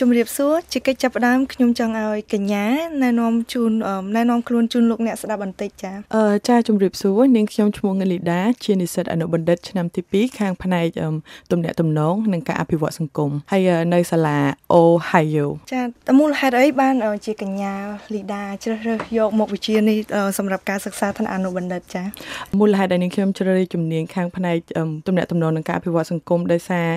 ជំរាបសួរជាកិច្ចចាប់ផ្ដើមខ្ញុំចង់ឲ្យកញ្ញាណែនាំជូនណែនាំខ្លួនជូនលោកអ្នកស្ដាប់បន្តិចចា៎អឺចាជំរាបសួរនាងខ្ញុំឈ្មោះងលីដាជានិស្សិតអនុបណ្ឌិតឆ្នាំទី2ខាងផ្នែកទំនាក់ទំនងនិងការអភិវឌ្ឍសង្គមហើយនៅសាលា Ohio ចាតមូលហេតុអីបានជាកញ្ញាលីដាជ្រើសរើសយកមុខវិជ្ជានេះសម្រាប់ការសិក្សាថ្នាក់អនុបណ្ឌិតចាមូលហេតុដែលនាងខ្ញុំជ្រើសរើសជំនាញខាងផ្នែកទំនាក់ទំនងនិងការអភិវឌ្ឍសង្គមដោយសារ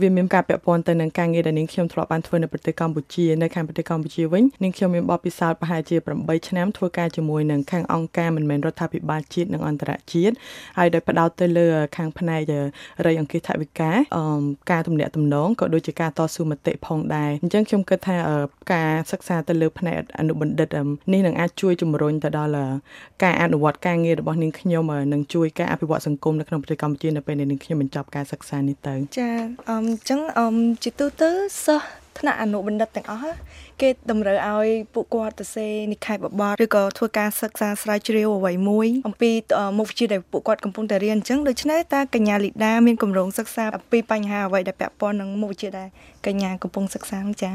វាមានការពាក់ព័ន្ធទៅនឹងការងារដែលនាងខ្ញុំធ្លាប់បានធ្វើនៅប្រទេសកម្ពុជានៅខាងប្រទេសកម្ពុជាវិញនាងខ្ញុំមានបទពិសោធន៍ប្រហែលជា8ឆ្នាំធ្វើការជាមួយនឹងខាងអង្គការមិនមែនរដ្ឋាភិបាលជាតិនិងអន្តរជាតិហើយដោយផ្ដោតទៅលើខាងផ្នែករៃអង្គាសថវិកាការទំនាក់ទំនងក៏ដូចជាការតស៊ូមតិផងដែរអញ្ចឹងខ្ញុំគិតថាការសិក្សាទៅលើផ្នែកអនុបណ្ឌិតនេះនឹងអាចជួយជំរុញទៅដល់ការអនុវត្តការងាររបស់នាងខ្ញុំនឹងជួយការអភិវឌ្ឍសង្គមនៅក្នុងប្រទេសកម្ពុជានៅពេលដែលនាងខ្ញុំបញ្ចប់ការសិក្សានេះទៅចាអញ្ចឹងជាទូទៅសិស្ស ថ្នាក់អនុបណ្ឌិតទាំងអស់គេតម្រូវឲ្យពួកគាត់ទៅសេនិក្ខេបបទឬក៏ធ្វើការសិក្សាស្រាវជ្រាវអ្វីមួយអំពីមុខវិជ្ជាដែលពួកគាត់កំពុងតែរៀនអញ្ចឹងដូច្នេះតើកញ្ញាលីដាមានគម្រោងសិក្សាអំពីបញ្ហាអ្វីដែលពាក់ព័ន្ធនឹងមុខវិជ្ជាដែលកញ្ញាកំពុងសិក្សាចា៎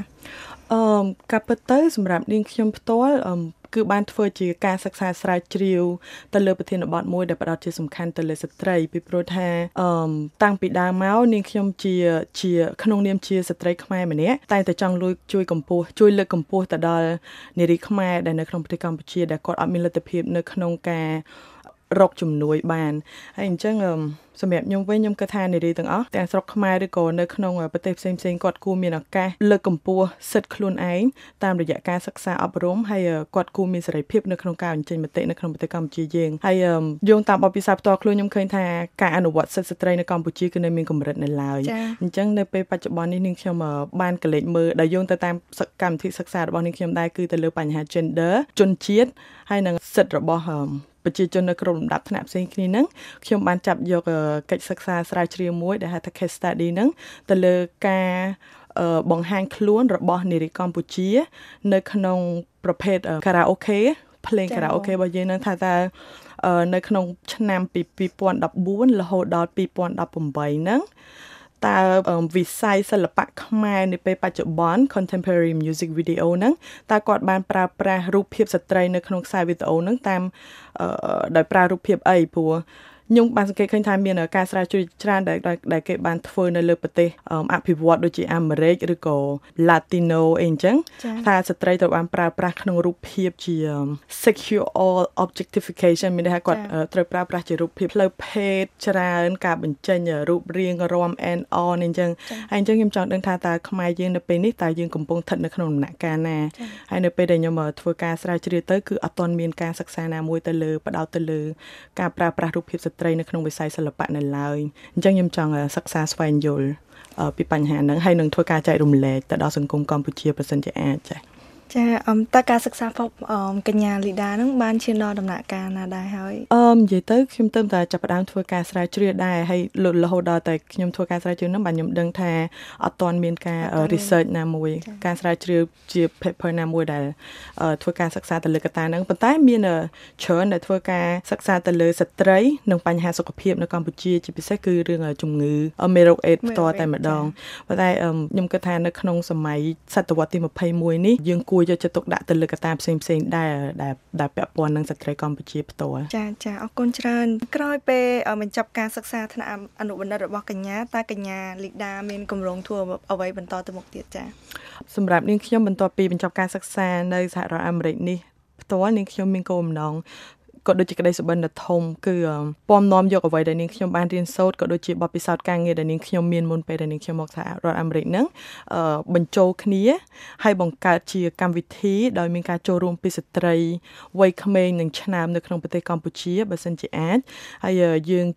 អឺកាពិតទៅសម្រាប់នាងខ្ញុំផ្ទាល់ គឺបានធ្វើជាការសិក្សាស្រាវជ្រាវទៅលើប្រធានបទមួយដែលផ្ដោតជាសំខាន់ទៅលើស្ត្រីពីព្រោះថាអឺតាំងពីដើមមកនាងខ្ញុំជាជាក្នុងនាមជាស្ត្រីខ្មែរម្នាក់តែតែចង់លួយជួយកម្ពស់ជួយលើកកម្ពស់ទៅដល់នារីខ្មែរដែលនៅក្នុងប្រទេសកម្ពុជាដែលគាត់អត់មានលទ្ធភាពនៅក្នុងការ រកជំនួយបានហើយអញ្ចឹងសម្រាប់ខ្ញុំវិញខ្ញុំគិតថានារីទាំងអស់ទាំងស្រុកខ្មែរឬក៏នៅក្នុងប្រទេសផ្សេងផ្សេងគាត់គួរមានឱកាសលើកកម្ពស់សិទ្ធិខ្លួនឯងតាមរយៈការសិក្សាអប់រំហើយគាត់គួរមានសេរីភាពនៅក្នុងការបញ្ចេញមតិនៅក្នុងប្រទេសកម្ពុជាយើងហើយយោងតាមបទពិសោធន៍ផ្ទាល់ខ្លួនខ្ញុំឃើញថាការអនុវត្តសិទ្ធិស្ត្រីនៅកម្ពុជាគឺនៅមានកម្រិតនៅឡើយអញ្ចឹងនៅពេលបច្ចុប្បន្ននេះនាងខ្ញុំបានកលេចមើលដែលយោងទៅតាមកម្មវិធីសិក្សារបស់នាងខ្ញុំដែរគឺទៅលើបញ្ហា gender ជនជាតិហើយនិងសិទ្ធិរបស់ ប្រជាជននៅក្នុងលំដាប់ថ្នាក់ផ្សេងគ្នាហ្នឹងខ្ញុំបានចាប់យកកិច្ចសិក្សាស្រាវជ្រាវមួយដែលហៅថា case study ហ្នឹងទៅលើការបង្ហាញខ្លួនរបស់នារីកម្ពុជា នៅក្នុងប្រភេទខារ៉ាអូខេភ្លេងខារ៉ាអូខេរបស់យើងនឹងថាតើនៅក្នុងឆ្នាំពី2014រហូតដល់2018ហ្នឹង តើវិស័យសិល្បៈខ្មែរនាពេលបច្ចុប្បន្ន contemporary music video ហ្នឹងតើគាត់បានប្រើប្រាស់រូបភាពស្ត្រីនៅក្នុងខ្សែវីដេអូហ្នឹងតាមដោយប្រើរូបភាពអីព្រោះ ខ្ញុំបានសង្កេតឃើញថាមានការស្រាវជ្រាវច្រើនដែលដែលគេបានធ្វើនៅលើប្រទេសអភិវឌ្ឍដូចជាអាមេរិកឬក៏ Latino អីអញ្ចឹងថាស្ត្រីត្រូវបានប្រើប្រាស់ក្នុងរូបភាពជា sexual objectification មានន័យថាគាត់ត្រូវប្រើប្រាស់ជារូបភាពផ្លូវភេទច្រើន ការបញ្ចេញរូបរាងរំ and on អញ្ចឹងហើយអញ្ចឹងខ្ញុំចង់ដឹងថាតើខ្មែរយើងនៅពេលនេះតើយើងកំពុងស្ថិតនៅក្នុងដំណាក់កាលណាហើយនៅពេលដែលខ្ញុំធ្វើការស្រាវជ្រាវទៅគឺអត់ទាន់មានការសិក្សាណាមួយទៅលើបដោតទៅលើការប្រើប្រាស់រូបភាពស្ត្រីត្រីនៅក្នុងវិស័យសិល្បៈនៅឡើយអញ្ចឹងខ្ញុំចង់សិក្សាស្វែងយល់ពីបញ្ហាហ្នឹងហើយនឹងធ្វើការចែករំលែកទៅដល់សង្គមកម្ពុជាប្រសិនជាអាចចា៎ ចាអមតើការសិក្សាផងកញ្ញាលីដានឹងបានឈានដល់ដំណាក់កាលណាដែរហើយអឺនិយាយទៅខ្ញុំទៅតែចាប់ផ្ដើមធ្វើការស្រាវជ្រាវដែរហើយរហូតដល់តែខ្ញុំធ្វើការស្រាវជ្រាវហ្នឹងបាទខ្ញុំដឹងថាអត់ទាន់មានការ research ណាមួយ ការស្រាវជ្រាវជា paper ណាមួយដែលធ្វើការសិក្សាទៅលើកត្តាហ្នឹងប៉ុន្តែមានច្រើនដែលធ្វើការសិក្សាទៅលើស្ត្រីនិងបញ្ហាសុខភាពនៅកម្ពុជាជាពិសេសគឺរឿងជំងឺមេរោគអេដផ្ទាល់តែម្ដងប៉ុន្តែខ្ញុំគិតថានៅក្នុងសម័យសតវត្សទី21នេះយើងគួរយកចិត្តទុកដាក់ទៅលើកត្តាផ្សេងផ្សេងដែរដែលដែលពាក់ព័ន្ធនឹងស្ត្រីកម្ពុជាផ្ទាល់ចាចាអរគុណច្រើនក្រោយពេលបញ្ចប់ការសិក្សាថ្នាក់អនុបណ្ឌិតរបស់កញ្ញាតើកញ្ញាលីដាមានគម្រោងធ្វើអ្វីបន្តទៅមុខទៀតចាសម្រាប់នាងខ្ញុំបន្ទាប់ពីបញ្ចប់ការសិក្សានៅសហរដ្ឋអាមេរិកនេះផ្ទាល់នាងខ្ញុំមានគោលបំណង ក៏ដូចជាក្តីសុបិនដ៏ធំគឺពំនាំយកអ្វីដែលនាងខ្ញុំបានរៀនសូត្រក៏ដូចជាបទពិសោធន៍ការងារដែលនាងខ្ញុំមានមុនពេលដែលនាងខ្ញុំមកសហរដ្ឋអាមេរិកហ្នឹងបញ្ចូលគ្នាហើយបង្កើតជាកម្មវិធីដោយមានការចូលរួមពីស្ត្រីវ័យក្មេងនិងឆ្នើមនៅក្នុងប្រទេសកម្ពុជាបើសិនជាអាចហើយយើង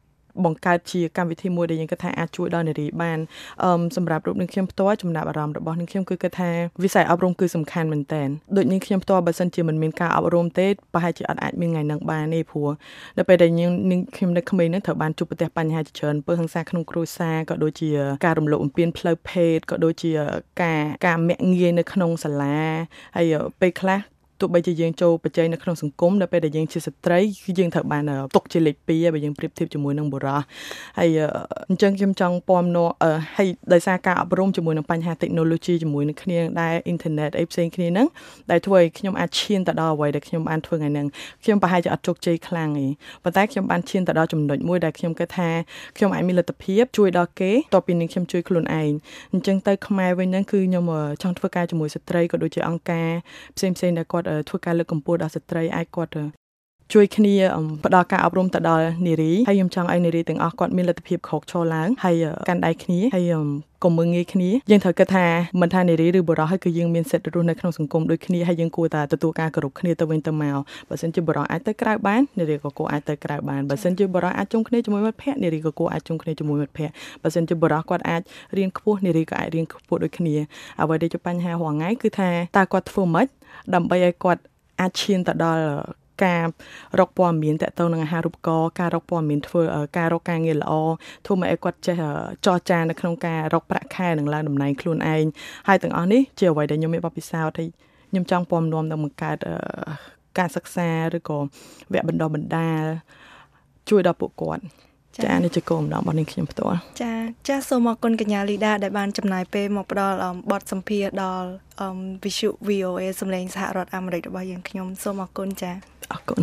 បង្កើតជាកម្មវិធីមួយដែលយើងគិតថាអាចជួយដល់នារីបានអឺសម្រាប់រូបនឹងខ្ញុំផ្ទាល់ចំណាប់អារម្មណ៍របស់នឹងខ្ញុំគឺគិតថាវិស័យអប់រំគឺសំខាន់មែនតើដូចនេះខ្ញុំផ្ទាល់បើសិនជាមិនមានការអប់រំទេប្រហែលជាអត់អាចមានថ្ងៃនឹងបានទេព្រោះនៅពេលដែលយើងនឹងខ្ញុំនៅក្មេងនឹងត្រូវបានជួបប្រទះបញ្ហាជាច្រើនពើហិង្សាក្នុងគ្រួសារក៏ដូចជាការរំលោភបំពានផ្លូវភេទក៏ដូចជាការការមាក់ងាយនៅក្នុងសាលាហើយពេលខ្លះ ទោះបីជាយើងចូលបច្ច័យនៅក្នុងសង្គមដល់ពេលដែលយើងជាស្ត្រីគឺយើងត្រូវបានຕົកជាលេខ2ហើយបើយើងប្រៀបធៀបជាមួយនឹងបុរសហើយអញ្ចឹងខ្ញុំចង់ពំនាំហើយដោយសារការអប់រំជាមួយនឹងបញ្ហា technology ជាមួយនឹងគ្នាដែរអ៊ីនធឺណិតអីផ្សេងគ្នាហ្នឹងដែលធ្វើឲ្យខ្ញុំអាចឈានទៅដល់អ្វីដែលខ្ញុំបានធ្វើថ្ងៃហ្នឹងខ្ញុំប្រហែលជាអត់ជោគជ័យខ្លាំងទេប៉ុន្តែខ្ញុំបានឈានទៅដល់ចំណុចមួយដែលខ្ញុំគិតថាខ្ញុំអាចមានលទ្ធភាពជួយដល់គេតទៅពីនឹងខ្ញុំជួយខ្លួនឯងអញ្ចឹងទៅខ្មែរវិញហ្នឹងគឺខ្ញុំចង់ធ្វើការជាមួយស្ត្រីក៏ដូចជាអង្គការផ្សេងផ្សេងដែលគាត់ធ្វើការលើកកម្ពស់ដល់ស្ត្រីអាចគាត់ ជួយគ្នាផ្ដល់ការអប់រំទៅដល់នារីហើយខ្ញុំចង់ឲ្យនារីទាំងអស់គាត់មានលទ្ធភាពក្រោកឈរឡើងហើយកាន់ដៃគ្នាហើយកុំមើងងាយគ្នាយើងត្រូវគិតថាមិនថានារីឬបុរសហើយគឺយើងមានសិទ្ធិរស់នៅក្នុងសង្គមដូចគ្នាហើយយើងគួរតែទទួលការគោរពគ្នាទៅវិញទៅមកបើសិនជាបុរសអាចទៅក្រៅបាននារីក៏គួរអាចទៅក្រៅបានបើសិនជាបុរសអាចជុំគ្នាជាមួយមិត្តភ័ក្តិនារីក៏គួរអាចជុំគ្នាជាមួយមិត្តភ័ក្តិបើសិនជាបុរសគាត់អាចរៀនខ្ពស់នារីក៏អាចរៀនខ្ពស់ដូចគ្នាអ្វីដែលជាបញ្ហារាល់ថ្ងៃគឺថាតើគាត់ធ្វើម៉េចដើម្បីឲ្យគាត់អាចឈានទៅដល់ ការរកព័ត៌មានតកតងនឹងអាហារូបករណ៍ការរកព័ត៌មានធ្វើការរកការងារល្អធ្វើមកឲ្យគាត់ចេះចរចានៅក្នុងការរកប្រាក់ខែនិងឡើងតំណែងខ្លួនឯងហើយទាំងអស់នេះជាអ្វីដែលខ្ញុំមានបទពិសោធន៍ហើយខ្ញុំចង់ពំនាំនឹងបង្កើតការសិក្សាឬក៏វគ្គបណ្ដុះបណ្ដាលជួយដល់ពួកគាត់ចានេះជាគោលបំណងរបស់នាងខ្ញុំផ្ទាល់ចាចាសូមអរគុណកញ្ញាលីដាដែលបានចំណាយពេលមកផ្ដល់បទសម្ភាសដល់វិទ្យុ VOA សម្លេងសហរដ្ឋអាមេរិករបស់យើងខ្ញុំសូមអរគុណចា អរគុណ